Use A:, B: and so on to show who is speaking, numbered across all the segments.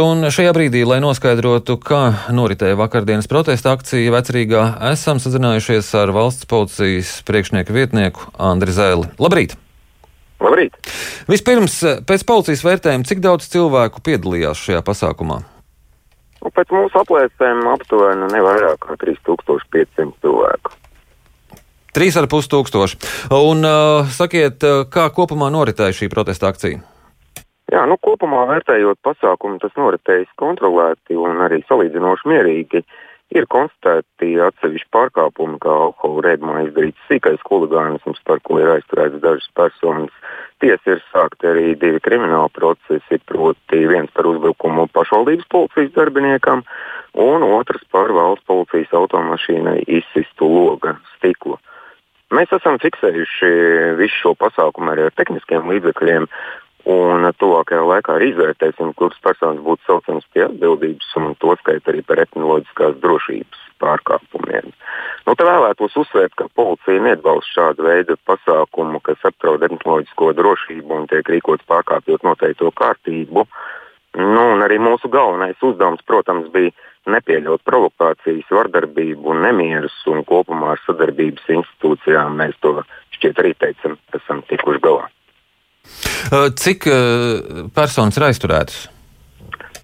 A: un šajā brīdī, lai noskaidrotu, kā noritēja vakardienas protesta akcija Vecrīgā, esam sazinājušies ar valsts policijas priekšnieku vietnieku Andri Zēli. Labrīt!
B: Labrīt!
A: Vispirms, pēc policijas vērtējuma, cik daudz cilvēku piedalījās šajā pasākumā?
B: Nu, pēc mūsu aplēsēm aptuveni ne vairāk kā 3500 cilvēku.
A: 3,5 tūkstoši. Un uh, sakiet, kā kopumā noritēja šī protesta akcija?
B: Jā, nu, kopumā vērtējot pasākumu, tas noritējis kontrolēti un arī salīdzinoši mierīgi. Ir konstatēti atsevišķi pārkāpumi, kā alkohola reibumā izdarīts sīkais huligānisms, par ko ir aizturēts dažas personas. Tiesa ir sākti arī divi krimināli procesi, proti viens par uzbrukumu pašvaldības policijas darbiniekam un otrs par valsts policijas automašīnai izsistu loga stiklu. Mēs esam fiksējuši visu šo pasākumu arī ar tehniskiem līdzekļiem, un tuvākajā laikā arī izvērtēsim, kuras personas būtu saucamas pie atbildības, un to skait arī par etnoloģiskās drošības pārkāpumiem. Nu, te vēlētos uzsvērt, ka policija neatbalsta šādu veidu pasākumu, kas apdraud etnoloģisko drošību un tiek rīkots pārkāpjot noteikto kārtību. Nu, arī mūsu galvenais uzdevums, protams, bija nepieļaut provokācijas, vardarbību nemierus, un kopumā ar sadarbības institūcijām mēs to šķiet arī teicam, esam tikuši galā.
A: Cik personas ir aizturētas?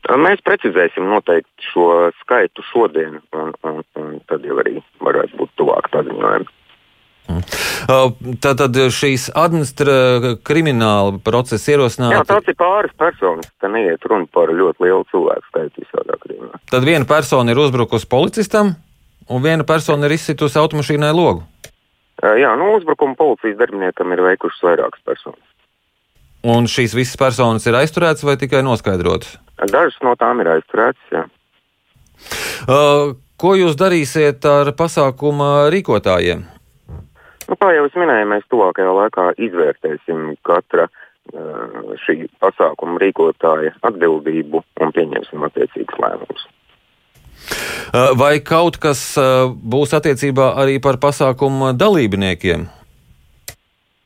B: Mēs precizēsim noteikti šo skaitu šodien, un, un, un tad jau arī varētu būt tuvāk paziņojumi.
A: Tātad šīs administratīvā krimināla procesa ierosināta.
B: Jā, tas ir pāris personas. Tā neiet runa par ļoti lielu cilvēku skaitu visādā gadījumā.
A: Tad viena persona ir uzbrukusi policistam, un viena persona ir izsitusi automašīnai logu.
B: Jā, nu, uzbrukumu policijas darbiniekam ir veikušas vairākas personas.
A: Un šīs visas personas ir aizturētas vai tikai noskaidrotas?
B: Dažas no tām ir aizturētas. Jā.
A: Uh, ko jūs darīsiet ar pasākuma rīkotājiem?
B: Nu, kā jau es minēju, mēs tuvākajā laikā izvērtēsim katra uh, šī pasākuma rīkotāja atbildību un pieņemsim attiecīgus lēmumus.
A: Uh, vai kaut kas uh, būs attiecībā arī par pasākumu dalībniekiem?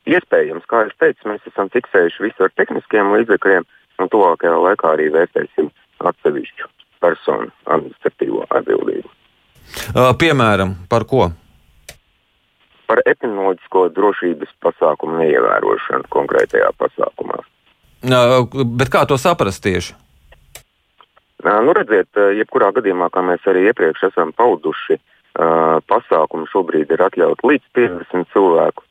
B: Iespējams, kā jau teicu, mēs esam fiksējuši visu ar tehniskiem līdzekļiem, un tuvākajā laikā arī vērtēsim atsevišķu personu administratīvo atbildību.
A: Piemēram, par ko?
B: par epidemioloģisko drošības pasākumu neievērošanu konkrētajā pasākumā.
A: Bet kā to saprast tieši?
B: Nu, redziet, jebkurā gadījumā, kā mēs arī iepriekš esam pauduši, pasākumu šobrīd ir atļauts līdz 50 cilvēku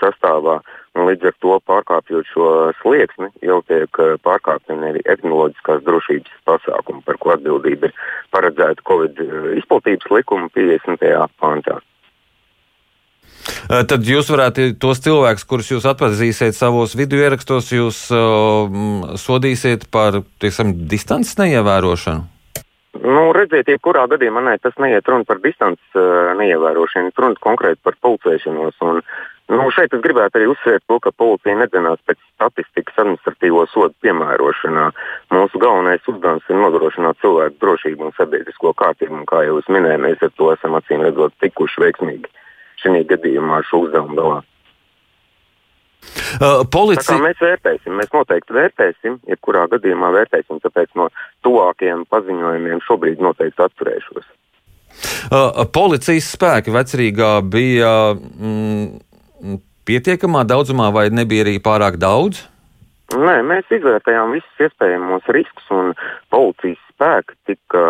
B: sastāvā. Līdz ar to pārkāpjot šo slieksni, jau tiek pārkāpta arī etnoloģiskās drošības pasākumi, par ko atbildība ir paredzēta Covid izplatības likuma 50. pāntā.
A: Tad jūs varētu tos cilvēkus, kurus jūs atpazīsiet savos video ierakstos, jūs uh, sodīsiet par tieksim, distances neievērošanu?
B: Nu, redziet, jebkurā gadījumā ne, tas neiet runa par distances uh, neievērošanu, runa konkrēti par pulcēšanos. Un, nu, šeit es gribētu arī uzsvērt to, ka policija nedzenās pēc statistikas administratīvo sodu piemērošanā. Mūsu galvenais uzdevums ir nodrošināt cilvēku drošību un sabiedrisko kārtību, un kā jau es minēju, mēs ar to esam acīm redzot tikuši veiksmīgi šī gadījumā ar šo uzdevumu galā.
A: Uh, policija...
B: Mēs vērtēsim, mēs noteikti vērtēsim, jebkurā gadījumā vērtēsim, tāpēc no tuvākajiem paziņojumiem šobrīd noteikti atturēšos.
A: Uh, policijas spēki vecrīgā bija mm, pietiekamā daudzumā, vai nebija arī pārāk daudz?
B: Nē, mēs izvērtējām visus iespējamos riskus, un policijas spēki tika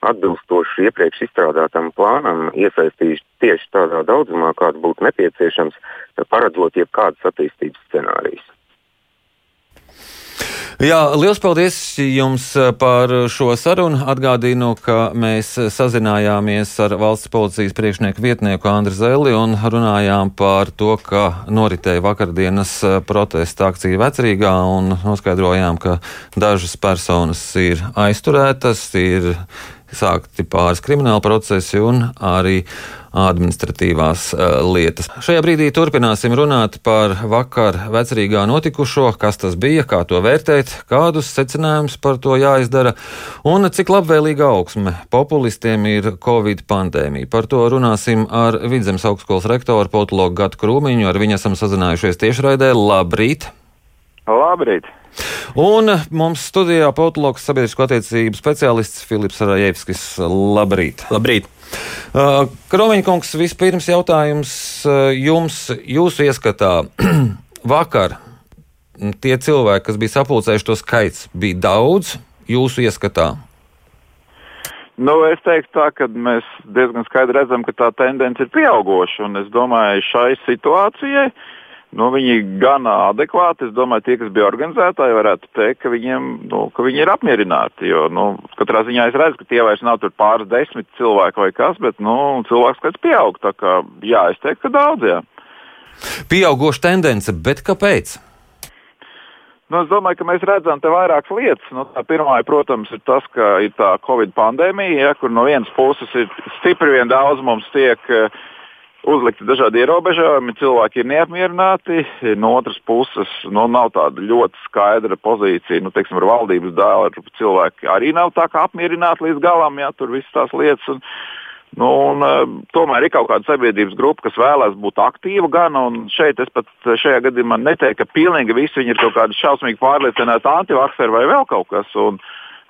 B: atbilstoši iepriekš izstrādātam plānam iesaistījuši tieši tādā daudzumā, kāds būtu nepieciešams, paredzot jebkādas attīstības scenārijas.
A: Jā, liels paldies jums par šo sarunu. Atgādinu, ka mēs sazinājāmies ar valsts policijas priekšnieku vietnieku Andru Zeli un runājām par to, ka noritēja vakardienas protesta akcija Vecrīgā un noskaidrojām, ka dažas personas ir aizturētas, ir sākti pāris krimināla procesi un arī administratīvās uh, lietas. Šajā brīdī turpināsim runāt par vakar vecrīgā notikušo, kas tas bija, kā to vērtēt, kādus secinājumus par to jāizdara un cik labvēlīga augsme populistiem ir Covid pandēmija. Par to runāsim ar Vidzemes augstskolas rektoru politologu Gatu Krūmiņu, ar viņu esam sazinājušies tiešraidē. Labrīt!
B: Labrīt!
A: Un mums studijā politologs sabiedrisko attiecību speciālists Filips Rajevskis. Labrīt!
C: Labrīt!
A: Uh, Kroviņkungs, vispirms jautājums uh, jums, jūsu ieskatā vakar tie cilvēki, kas bija sapulcējuši to skaits, bija daudz jūsu ieskatā?
D: Nu, es teiktu, tā, ka mēs diezgan skaidri redzam, ka tā tendence ir pieauguša. Es domāju, šai situācijai nu, viņi gan adekvāti. Es domāju, tie, kas bija organizētāji, varētu teikt, ka, viņiem, nu, ka viņi ir apmierināti. Jo nu, katrā ziņā es redzu, ka tie vairs nav pāris desmit cilvēki vai kas, bet nu, cilvēks skaits pieaug. Tā kā, jā, es teiktu, ka daudz. Jā.
A: Pieauguša tendence, bet kāpēc?
D: Nu, es domāju, ka mēs redzam te vairākas lietas. Nu, pirmā, protams, ir tas, ka ir tā Covid pandēmija, ja, kur no vienas puses ir stipri vien daudz mums tiek uh, uzlikti dažādi ierobežojumi, cilvēki ir neapmierināti. No otras puses, nu, nav tāda ļoti skaidra pozīcija. Nu, teiksim, ar valdības dēlu cilvēki arī nav tā kā apmierināti līdz galam, ja tur visas tās lietas. Un, Nu, un, uh, tomēr ir kaut kāda sabiedrības grupa, kas vēlās būt aktīva. Gan, šeit es pat šajā gadījumā neteiktu, ka pilnīgi visi ir kaut kādi šausmīgi pārliecināti antivakseri vai vēl kaut kas. Un,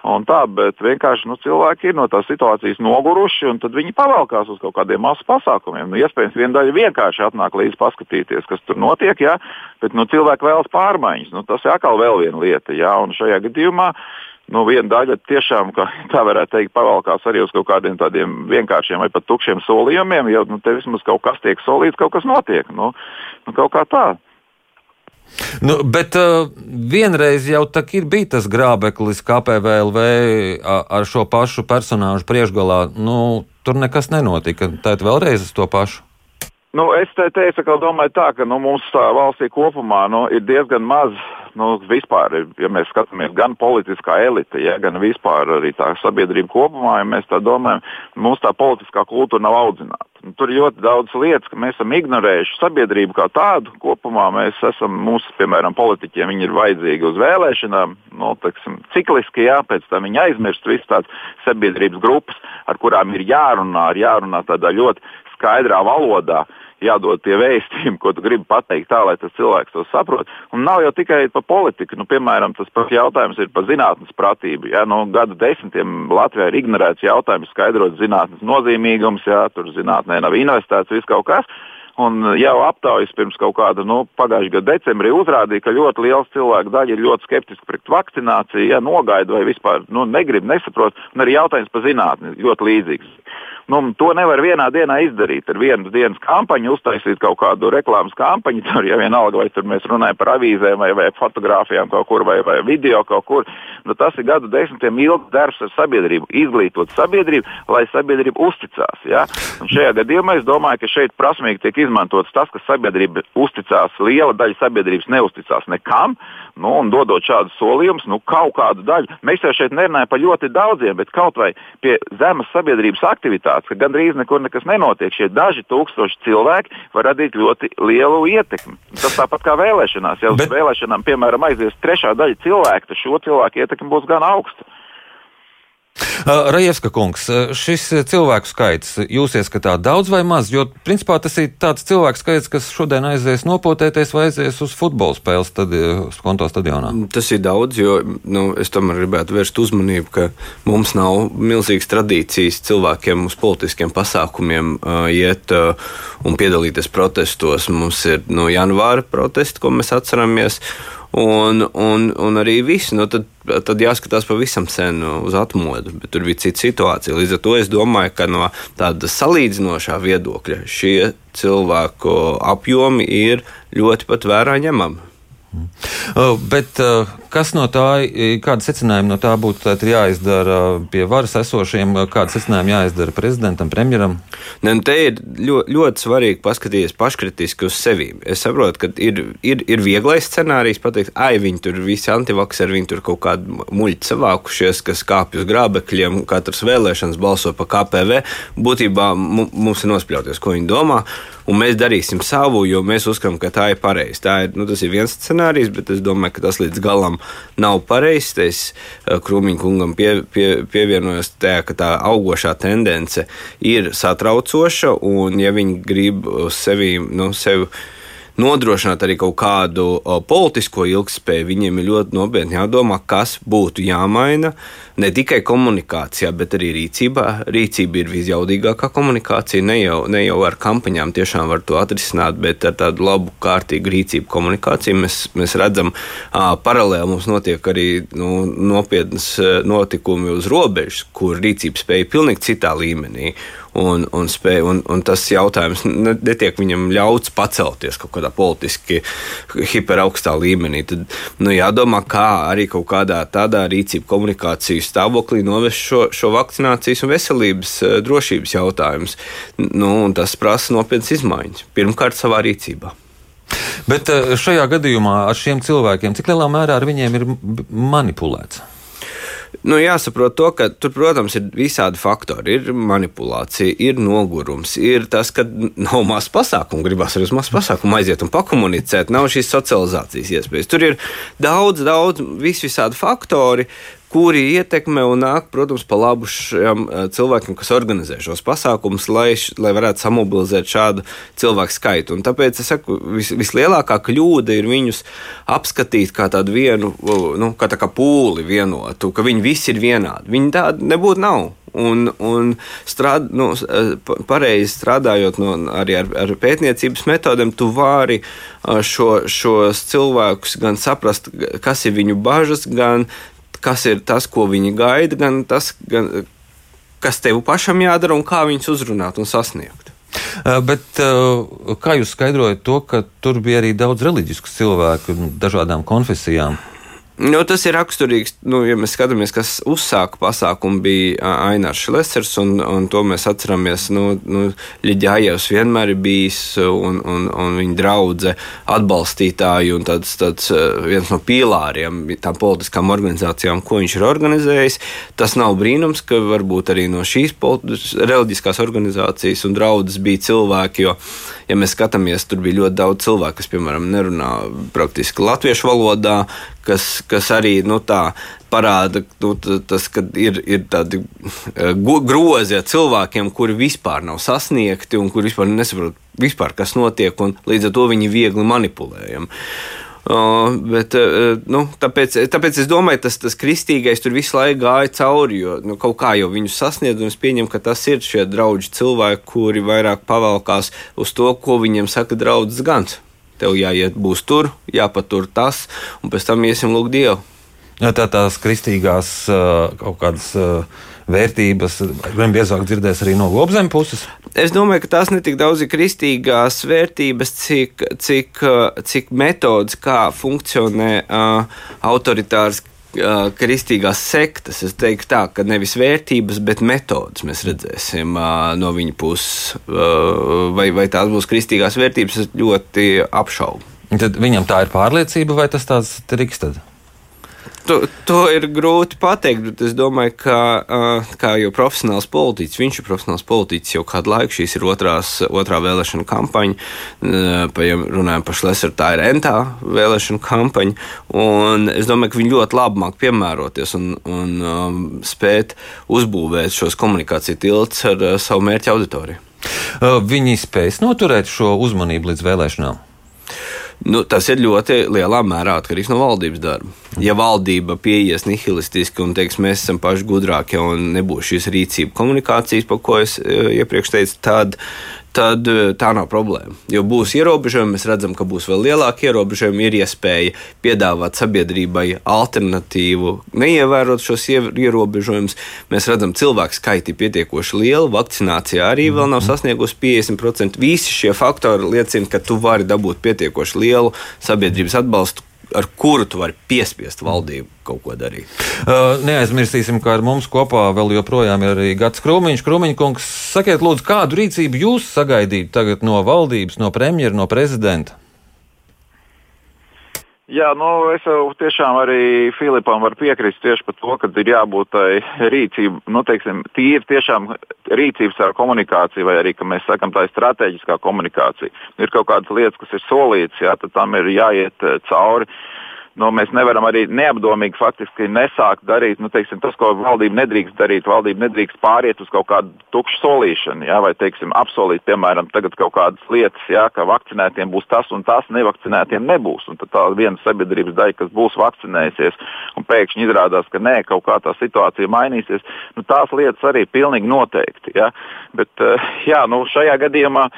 D: un tā, bet vienkārši nu, cilvēki ir no tās situācijas noguruši, un tad viņi pavalkās uz kaut kādiem masu pasākumiem. Nu, iespējams, viena daļa vienkārši atnāk līdzi paskatīties, kas tur notiek, jā, bet nu, cilvēki vēlas pārmaiņas. Nu, tas ir atkal vēl viena lieta, jā, un šajā gadījumā nu, viena daļa tiešām, tā varētu teikt, pavalkās arī uz kaut kādiem tādiem vienkāršiem vai pat tukšiem solījumiem, jo nu, te vismaz kaut kas tiek solīts, kaut kas notiek. Nu, nu, kaut kā tā.
A: Nu, bet uh, vienreiz jau tā ir bijis tas grābeklis KPVLV ar šo pašu personāžu priekšgalā. Nu, tur nekas nenotika. Tad vēlreiz uz to pašu.
D: Nu, es te teicu, ka domāju tā, ka nu, mums tā valstī kopumā nu, ir diezgan maz nu, vispār, ja mēs skatāmies gan politiskā elite, ja, gan vispār arī tā sabiedrība kopumā, ja mēs tā domājam, mums tā politiskā kultūra nav audzināta. Nu, tur ir ļoti daudz lietas, ka mēs esam ignorējuši sabiedrību kā tādu. Kopumā mēs esam, mūsu, piemēram, politiķiem, viņi ir vajadzīgi uz vēlēšanām, nu, teksim, cikliski, jā, pēc tam viņi aizmirst visas tādas sabiedrības grupas, ar kurām ir jārunā, ir jārunā tādā ļoti skaidrā valodā jādod tie vēstījumi, ko tu gribi pateikt, tā lai tas cilvēks to saprot. Un nav jau tikai par politiku. Nu, piemēram, tas pats jautājums ir par zinātnes pratību. Ja? Nu, gadu desmitiem Latvijā ir ignorēts jautājums, skaidrot zinātnes nozīmīgums, ja tur zinātnē nav investēts viss kaut kas. Un jau aptaujas pirms kaut kāda nu, pagājušā gada decembrī uzrādīja, ka ļoti liels cilvēku daļa ir ļoti skeptiski pret vakcināciju, ja nogaida vai vispār nu, negrib, nesaprot. Un arī jautājums par zinātni ļoti līdzīgs. Nu, to nevar vienā dienā izdarīt. Ar vienas dienas kampaņu uztaisīt kaut kādu reklāmas kampaņu. Tur jau vienalga, vai tur mēs runājam par avīzēm, vai, vai fotografijām kaut kur, vai, vai video kaut kur. Nu, tas ir gadu desmitiem ilgs darbs ar sabiedrību, izglītot sabiedrību, lai sabiedrība uzticās. Ja? Un šajā gadījumā es domāju, ka šeit prasmīgi tiek izmantots tas, ka sabiedrība uzticās, liela daļa sabiedrības neusticās nekam. Nu, un dodot šādus solījumus, nu, kaut kādu daļu. Mēs jau šeit nerunājam par ļoti daudziem, bet kaut vai pie zemes sabiedrības aktivitātes, ka gandrīz nekur nekas nenotiek. Šie daži tūkstoši cilvēki var radīt ļoti lielu ietekmi. Tas tāpat kā vēlēšanās. Ja uz bet... vēlēšanām, piemēram, aizies trešā daļa cilvēku, tad šo cilvēku ietekme būs gan augsta.
A: Rajevska kungs, šis cilvēku skaits jūs ieskatāt daudz vai maz? Jo, principā, tas ir tāds cilvēku skaits, kas šodien aizies nopotēties vai aizies uz futbola spēles tad, konto stadionā.
C: Tas ir daudz, jo nu, es tomēr gribētu vērst uzmanību, ka mums nav milzīgas tradīcijas cilvēkiem uz politiskiem pasākumiem uh, iet uh, un piedalīties protestos. Mums ir nu, janvāra protesti, ko mēs atceramies. Un, un, un arī viss, nu, tad, tad jāskatās pavisam sen uz atmodu, bet tur bija cita situācija. Līdz ar to es domāju, ka no tāda salīdzinošā viedokļa šie cilvēku apjomi ir ļoti pat vērā ņemami.
A: Uh, bet uh, kas no tā, kāda secinājuma no tā būtu jāizdara pie varas esošiem, kāda secinājuma jāizdara prezidentam, premjeram?
C: Ne, nu, te ir ļoti, ļoti svarīgi paskatīties paškritiski uz sevi. Es saprotu, ka ir, ir, ir vieglais scenārijs pateikt, ai, viņi tur visi antivakseri, viņi tur kaut kādi muļķi savākušies, kas kāpj uz grābekļiem, katras vēlēšanas balso pa KPV. Būtībā mums ir nospļauties, ko viņi domā un mēs darīsim savu, jo mēs uzskatām, ka tā ir pareizi. Tā ir, nu, tas ir viens scenārijs, bet es domāju, ka tas līdz galam nav pareizs. Es eh, Krūmiņa kungam pie, pie, pievienojos tajā, ka tā augošā tendence ir satraucoša, un ja viņi grib sevi, nu, sevi nodrošināt arī kaut kādu politisko ilgspēju, viņiem ir ļoti nopietni jādomā, kas būtu jāmaina ne tikai komunikācijā, bet arī rīcībā. Rīcība ir visjaudīgākā komunikācija. Ne jau, ne jau ar kampaņām tiešām var to atrisināt, bet ar tādu labu, kārtīgu rīcību komunikāciju mēs, mēs redzam, ka paralēli mums notiek arī nu, nopietnas notikumi uz robežas, kur rīcības spēja ir pilnīgi citā līmenī un, un, spēj, un, un tas jautājums netiek viņam ļauts pacelties kaut kādā politiski hiperaugstā līmenī. Tad nu, jādomā, kā arī kaut kādā tādā rīcību komunikāciju stāvoklī novest šo, šo vakcinācijas un veselības eh, drošības jautājumus. Nu, tas prasa nopietnas izmaiņas. Pirmkārt, savā rīcībā.
A: Bet eh, šajā gadījumā ar šiem cilvēkiem, cik lielā mērā ar viņiem ir manipulēts?
C: Nu, jāsaprot, to, ka tur, protams, ir visādi faktori. Ir manipulācija, ir nogurums, ir tas, ka nav maz pasākumu, gribās arī uz mazu pasākumu aiziet un pakomunicēt, nav šīs socializācijas iespējas. Tur ir daudz, daudz visvisādi faktori, kuri ietekmē un nāk, protams, pa labu šiem eh, cilvēkiem, kas organizē šos pasākumus, lai, lai varētu samobilizēt šādu cilvēku skaitu. Un tāpēc es saku, vis, vislielākā kļūda ir viņus apskatīt kā tādu vienu, nu, kā tā kā pūli vienotu, ka viņi visi ir vienādi. Viņi tādi nebūtu nav. Un, un strād, nu, eh, pareizi strādājot no, arī ar, ar pētniecības metodēm, tu vari eh, šo, šos cilvēkus gan saprast, kas ir viņu bažas, gan kas ir tas, ko viņi gaida, gan tas, gan, kas tev pašam jādara un kā viņus uzrunāt un sasniegt.
A: Bet kā jūs skaidrojat to, ka tur bija arī daudz reliģisku cilvēku, dažādām konfesijām?
C: Nu, tas ir raksturīgs, nu, ja mēs skatāmies, kas uzsāka pasākumu, bija Ainārs Šlesers, un, un to mēs atceramies. Nu, nu, Ļiģājevs vienmēr ir bijis, un, un, un viņa draudzene atbalstītāji, un tāds, tāds viens no pīlāriem tām politiskām organizācijām, ko viņš ir organizējis. Tas nav brīnums, ka varbūt arī no šīs reliģiskās organizācijas un draudzes bija cilvēki, jo, ja mēs skatāmies, tur bija ļoti daudz cilvēku, kas, piemēram, nerunā praktiski latviešu valodā, kas, kas arī nu, tā, parāda, nu, tas, ka ir, ir tādi e, grozi ar cilvēkiem, kuri vispār nav sasniegti un kuri vispār nesaprot, vispār, kas notiek, un līdz ar to viņi viegli manipulējami. Uh, bet, uh, nu, tāpēc, tāpēc es domāju, tas, tas kristīgais tur visu laiku gāja cauri, jo nu, kaut kā jau viņu sasniedz, un es pieņemu, ka tas ir šie draugi cilvēki, kuri vairāk pavalkās uz to, ko viņiem saka draugs Gans tev jāiet būs tur, jāpatur tas, un pēc tam iesim lūgt Dievu.
A: Jā, tā tās kristīgās kaut kādas vērtības, gan biežāk dzirdēs arī no lobzemes puses?
C: Es domāju, ka tās ne tik daudz ir kristīgās vērtības, cik, cik, cik metodas, kā funkcionē uh, autoritārs kristīgās sektas. Es teiktu, tā, ka nevis vērtības, bet metodas mēs redzēsim no viņa puses. Vai, vai tās būs kristīgās vērtības, es ļoti apšaubu.
A: Tad viņam tā ir pārliecība, vai tas tāds triks? Tad?
C: To, to ir grūti pateikt, bet es domāju, ka uh, kā jau profesionāls politiķis, viņš ir profesionāls politiķis jau kādu laiku. Šīs ir otrās, otrā vēlēšana kampaņa. Uh, pa, ja runājam par Šleseru, tā ir entā vēlēšana kampaņa. Un es domāju, ka viņi ļoti labi māk piemēroties un, un um, spēt uzbūvēt šos komunikāciju tiltus ar uh, savu mērķu auditoriju.
A: Viņi spēs noturēt šo uzmanību līdz vēlēšanām.
C: Nu, tas ir ļoti lielā mērā atkarīgs no valdības darba. Ja valdība pieies nihilistiski un teiks, mēs esam paši gudrākie un nebūs šīs rīcība komunikācijas, par ko es e, iepriekš teicu, tad tad eh, tā nav problēma. Jo būs ierobežojumi, mēs redzam, ka būs vēl lielāki ierobežojumi, ir iespēja piedāvāt sabiedrībai alternatīvu, neievērot šos ierobežojumus. Mēs redzam, cilvēku skaiti ir pietiekoši lieli, vakcinācija arī vēl nav sasniegusi 50%. Visi šie faktori liecina, ka tu vari dabūt pietiekoši lielu sabiedrības atbalstu, ar kuru tu vari piespiest valdību kaut ko darīt.
A: Uh, neaizmirsīsim, ka ar mums kopā vēl joprojām ir arī Gats Krūmiņš. Krūmiņkungs, sakiet, lūdzu, kādu rīcību jūs sagaidītu tagad no valdības, no premjera, no prezidenta?
D: Jā, nu, es jau tiešām arī Filipam varu piekrist tieši par to, ka ir jābūt tai rīcībai, nu, teiksim, tīri tiešām rīcības ar komunikāciju, vai arī, ka mēs sakam, tā ir strateģiskā komunikācija. Ir kaut kādas lietas, kas ir solītas, jā, tad tam ir jāiet eh, cauri. Nu, mēs nevaram arī neapdomīgi faktiski nesākt darīt nu, teiksim, tas, ko valdība nedrīkst darīt. Valdība nedrīkst pāriet uz kaut kādu tukšu solīšanu, jā, vai teiksim, apsolīt, piemēram, kaut kādas lietas, jā, ka vakcinētiem būs tas un tas, nevakcinētiem nebūs. Un tad tā viena sabiedrības daļa, kas būs vakcinējusies, un pēkšņi izrādās, ka nē, kaut kā tā situācija mainīsies, nu, tās lietas arī pilnīgi noteikti. Jā. Bet, eh, jā, nu, šajā gadījumā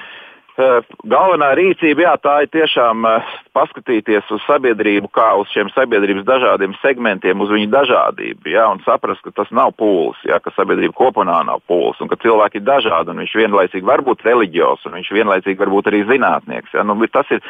D: galvenā rīcība, jā, tā ir tiešām eh, paskatīties uz sabiedrību, kā uz šiem sabiedrības dažādiem segmentiem, uz viņu dažādību, jā, un saprast, ka tas nav pūlis, jā, ka sabiedrība kopumā nav pūlis, un ka cilvēki ir dažādi, un viņš vienlaicīgi var būt reliģijos, un viņš vienlaicīgi var būt arī zinātnieks. Jā, nu, tas ir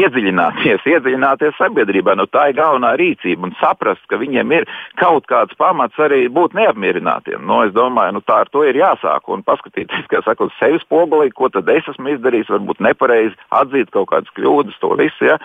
D: iedziļināties, iedziļināties sabiedrībā, nu, tā ir galvenā rīcība, un saprast, ka viņiem ir kaut kāds pamats arī būt neapmierinātiem. Nu, es domāju, nu, tā ar to ir jāsāk, un paskatīties, kā saka, uz sevis spogulī, ko tad es esmu izdarījis izdarījis, varbūt nepareizi, atzīt kaut kādas kļūdas, to visu. Ja?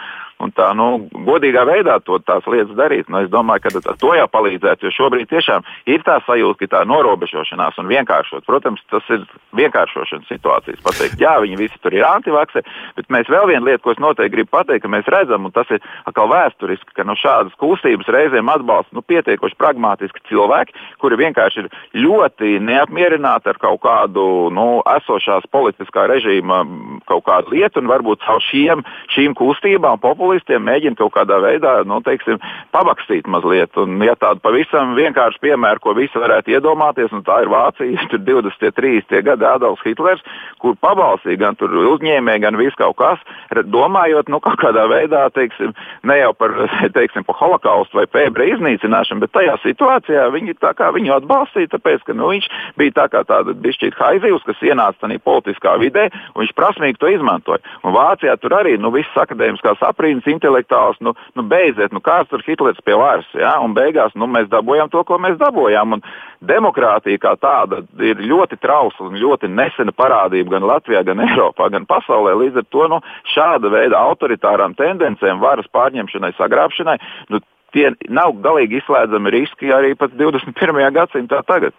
D: Un tā nu, godīgā veidā to, tās lietas darīt. Nu, es domāju, ka to jau palīdzētu, jo šobrīd tiešām ir tā sajūta, ka tā norobežošanās un vienkāršot. Protams, tas ir vienkāršošanas situācijas. Pateikt, jā, viņi visi tur ir antivakcē, bet mēs vēl vienu lietu, ko es noteikti gribu pateikt, ka mēs redzam, un tas ir atkal vēsturiski, ka nu, šādas kustības reizēm atbalsta nu, pietiekoši pragmatiski cilvēki, kuri vienkārši ir ļoti neapmierināti ar kaut kādu nu, esošās politiskā režīma kaut kādu lietu, un varbūt caur šiem, šīm kustībām populāriem populistiem mēģina kaut kādā veidā nu, teiksim, pabakstīt mazliet. Un, ja tādu pavisam vienkāršu piemēru, ko visi varētu iedomāties, un tā ir Vācija, tur 20, 30 gadi Adolfs Hitlers, kur pabalstīja gan uzņēmēji, gan viss kaut kas, domājot nu, kaut kādā veidā, teiksim, ne jau par, teiksim, par holokaustu vai pēbra iznīcināšanu, bet tajā situācijā viņi, viņu atbalstīja, tāpēc, ka nu, viņš bija tā kā tāda bišķīta haizivs, kas ienāca tādā politiskā vidē, un viņš prasmīgi to izmantoja. Un Vācijā tur arī nu, viss akadēmiskās aprīnas brīnums intelektuāls, nu, nu beidziet, nu kāds tur Hitlers pie varas, ja? un beigās nu, mēs dabūjām to, ko mēs dabūjām. Un demokrātija kā tāda ir ļoti trausla un ļoti nesena parādība gan Latvijā, gan Eiropā, gan pasaulē. Līdz ar to nu, šāda veida autoritārām tendencēm, varas pārņemšanai, sagrābšanai, nu, tie nav galīgi izslēdzami riski arī pat 21. gadsimtā tagad.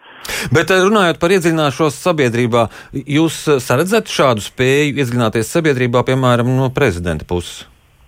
A: Bet eh, runājot par iedziļināšanos sabiedrībā, jūs eh, saredzat šādu spēju iedziļināties sabiedrībā, piemēram, no prezidenta puses?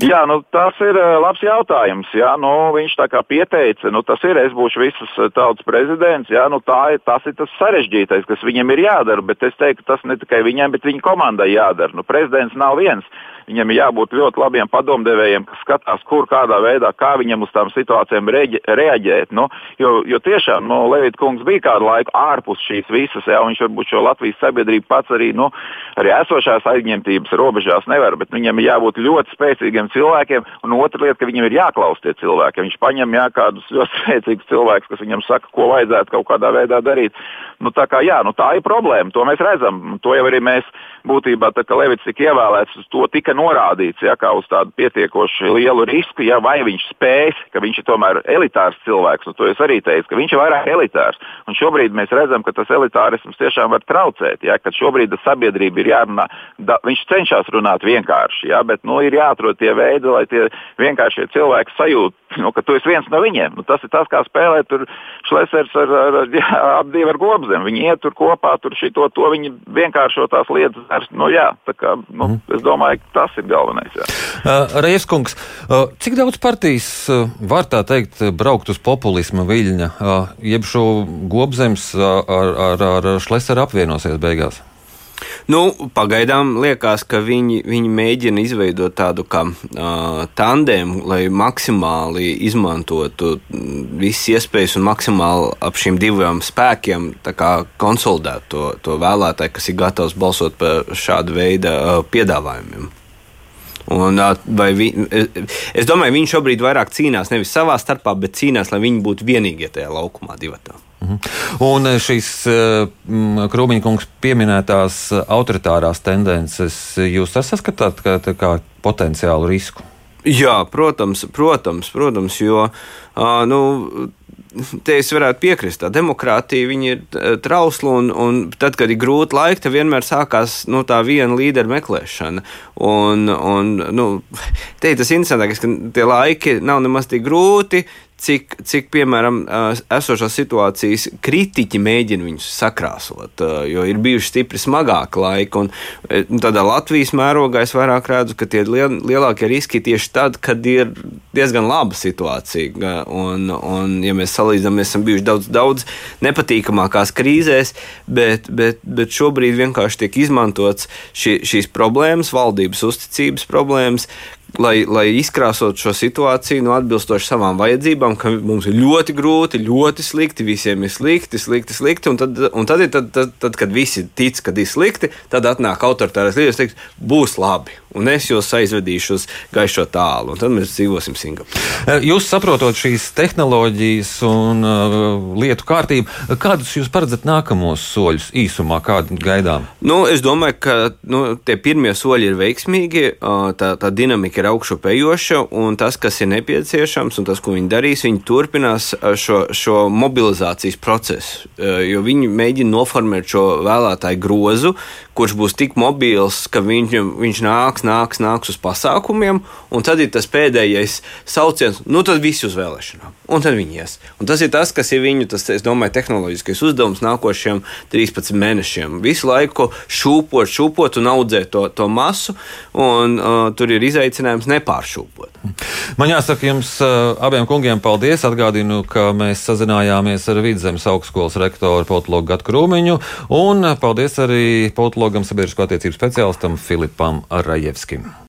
D: Jā, nu, tas ir uh, labs jautājums. Jā, nu, viņš tā kā pieteica, nu, tas ir, es būšu visas uh, tautas prezidents. Jā, nu, tā ir, tas ir tas sarežģītais, kas viņam ir jādara. Bet es teiktu, tas ne tikai viņam, bet viņa komandai jādara. Nu, prezidents nav viens. Viņam ir jābūt ļoti labiem padomdevējiem, kas skatās, kur kādā veidā, kā viņam uz tām situācijām reģi, reaģēt. Nu, jo, jo tiešām nu, Levita kungs bija kādu laiku ārpus šīs visas, ja viņš varbūt šo Latvijas sabiedrību pats arī, nu, arī esošās aizņemtības robežās nevar, bet viņam ir jābūt ļoti spēcīgiem cilvēkiem. Un otra lieta, ka viņam ir jāklaus tie cilvēki. Viņš paņem jā, kādus ļoti spēcīgus cilvēkus, kas viņam saka, ko vajadzētu kaut kādā veidā darīt. Nu, tā, kā, jā, nu, tā ir problēma. To mēs redzam. To jau arī mēs būtībā, tā, Levits tika ievēlēts, uz to tika norādīts, ja, kā uz tādu pietiekoši lielu risku, ja vai viņš spēs, ka viņš ir tomēr elitārs cilvēks, un to es arī teicu, ka viņš ir vairāk elitārs. Un šobrīd mēs redzam, ka tas elitārisms tiešām var traucēt, ja, ka šobrīd sabiedrība ir jārunā, da, viņš cenšas runāt vienkārši, ja, bet nu, ir jāatrod tie veidi, lai tie vienkāršie cilvēki sajūtu, nu, ka tu esi viens no viņiem. Nu, tas ir tas, kā spēlēt tur šlesers ar, ar, ar, jā, ap divu ar gobzem. Viņi iet tur kopā, tur šito, to viņi vienkāršo tās lietas. Nu, jā, kā, nu, mm. Es domāju, ka tas ir galvenais. Jā.
A: Uh, Reiskungs, uh, cik daudz partijas uh, var tā teikt braukt uz populisma viļņa, jeb šo gobzems uh, ar, ar, ar šleseru apvienosies beigās?
C: Nu, pagaidām liekas, ka viņi, viņi mēģina izveidot tādu kā uh, tandēmu, lai maksimāli izmantotu visas iespējas un maksimāli ap šiem diviem spēkiem konsolidētu to, to vēlētāju, kas ir gatavs balsot par šādu veidu uh, piedāvājumiem. Un, vi, es domāju, viņi šobrīd vairāk cīnās nevis savā starpā, bet cīnās, lai viņi būtu vienīgie tajā laukumā, divatā.
A: Mhm. Un šīs Krūmiņkungs pieminētās autoritārās tendences, jūs saskatāt kā, kā potenciālu risku?
C: Jā, protams, protams, protams jo nu, te es varētu piekrist. Tā demokrātija ir trausla, un, un tad, kad ir grūti laiki, tad vienmēr sākās nu, tā viena līdera meklēšana. Un, un, nu, te ir tas interesantākais, ka tie laiki nav nemaz tik grūti, cik, cik piemēram, esošās situācijas kritiķi mēģina viņus sakrāsot, jo ir bijuši stipri smagāki laiki. Un nu, tādā Latvijas mērogā es vairāk redzu, ka tie liel, lielākie riski tieši tad, kad ir diezgan laba situācija. Un, un ja mēs salīdzinām, mēs esam bijuši daudz, daudz nepatīkamākās krīzēs, bet, bet, bet šobrīd vienkārši tiek izmantots šī, šīs problēmas, valdības uzticības problēmas, lai, lai izkrāsot šo situāciju nu, atbilstoši savām vajadzībām, ka mums ir ļoti grūti, ļoti slikti, visiem ir slikti, slikti, slikti. Un tad, un tad, tad, tad, tad kad visi tic, ka ir slikti, tad atnāk autoritārais līderis, teiks, būs labi. Un es jūs aizvedīšu uz gaišo tālu, un tad mēs dzīvosim Singapūrā.
A: Eh, jūs saprotat šīs tehnoloģijas un uh, lietu kārtību, kādus jūs paredzat nākamos soļus īsumā, kādu gaidām?
C: Nu, es domāju, ka nu, tie pirmie soļi ir veiksmīgi, tā, tā dinamika ir augšupejoša, un tas, kas ir nepieciešams, un tas, ko viņi darīs, viņi turpinās šo, šo mobilizācijas procesu, jo viņi mēģina noformēt šo vēlētāju grozu, kurš būs tik mobils, ka viņš, viņš nāks, nāks, nāks uz pasākumiem, un tad ir tas pēdējais sauciens, nu tad visi uz vēlēšanām, un tad viņi ies. Un tas ir tas, kas ir viņu, tas, es domāju, tehnoloģiskais uzdevums nākošajiem 13 mēnešiem. Visu laiku šūpot, šūpot un audzēt to, to masu, un uh, tur ir izaicinājums nepāršūpot.
A: Man jāsaka jums uh, abiem kungiem paldies. Atgādinu, ka mēs sazinājāmies ar Vidzemes augstskolas rektoru Politologu Gatu Krūmiņu, un paldies arī politologam sabiedrisko attiecību speciālistam Filipam Rajevskim.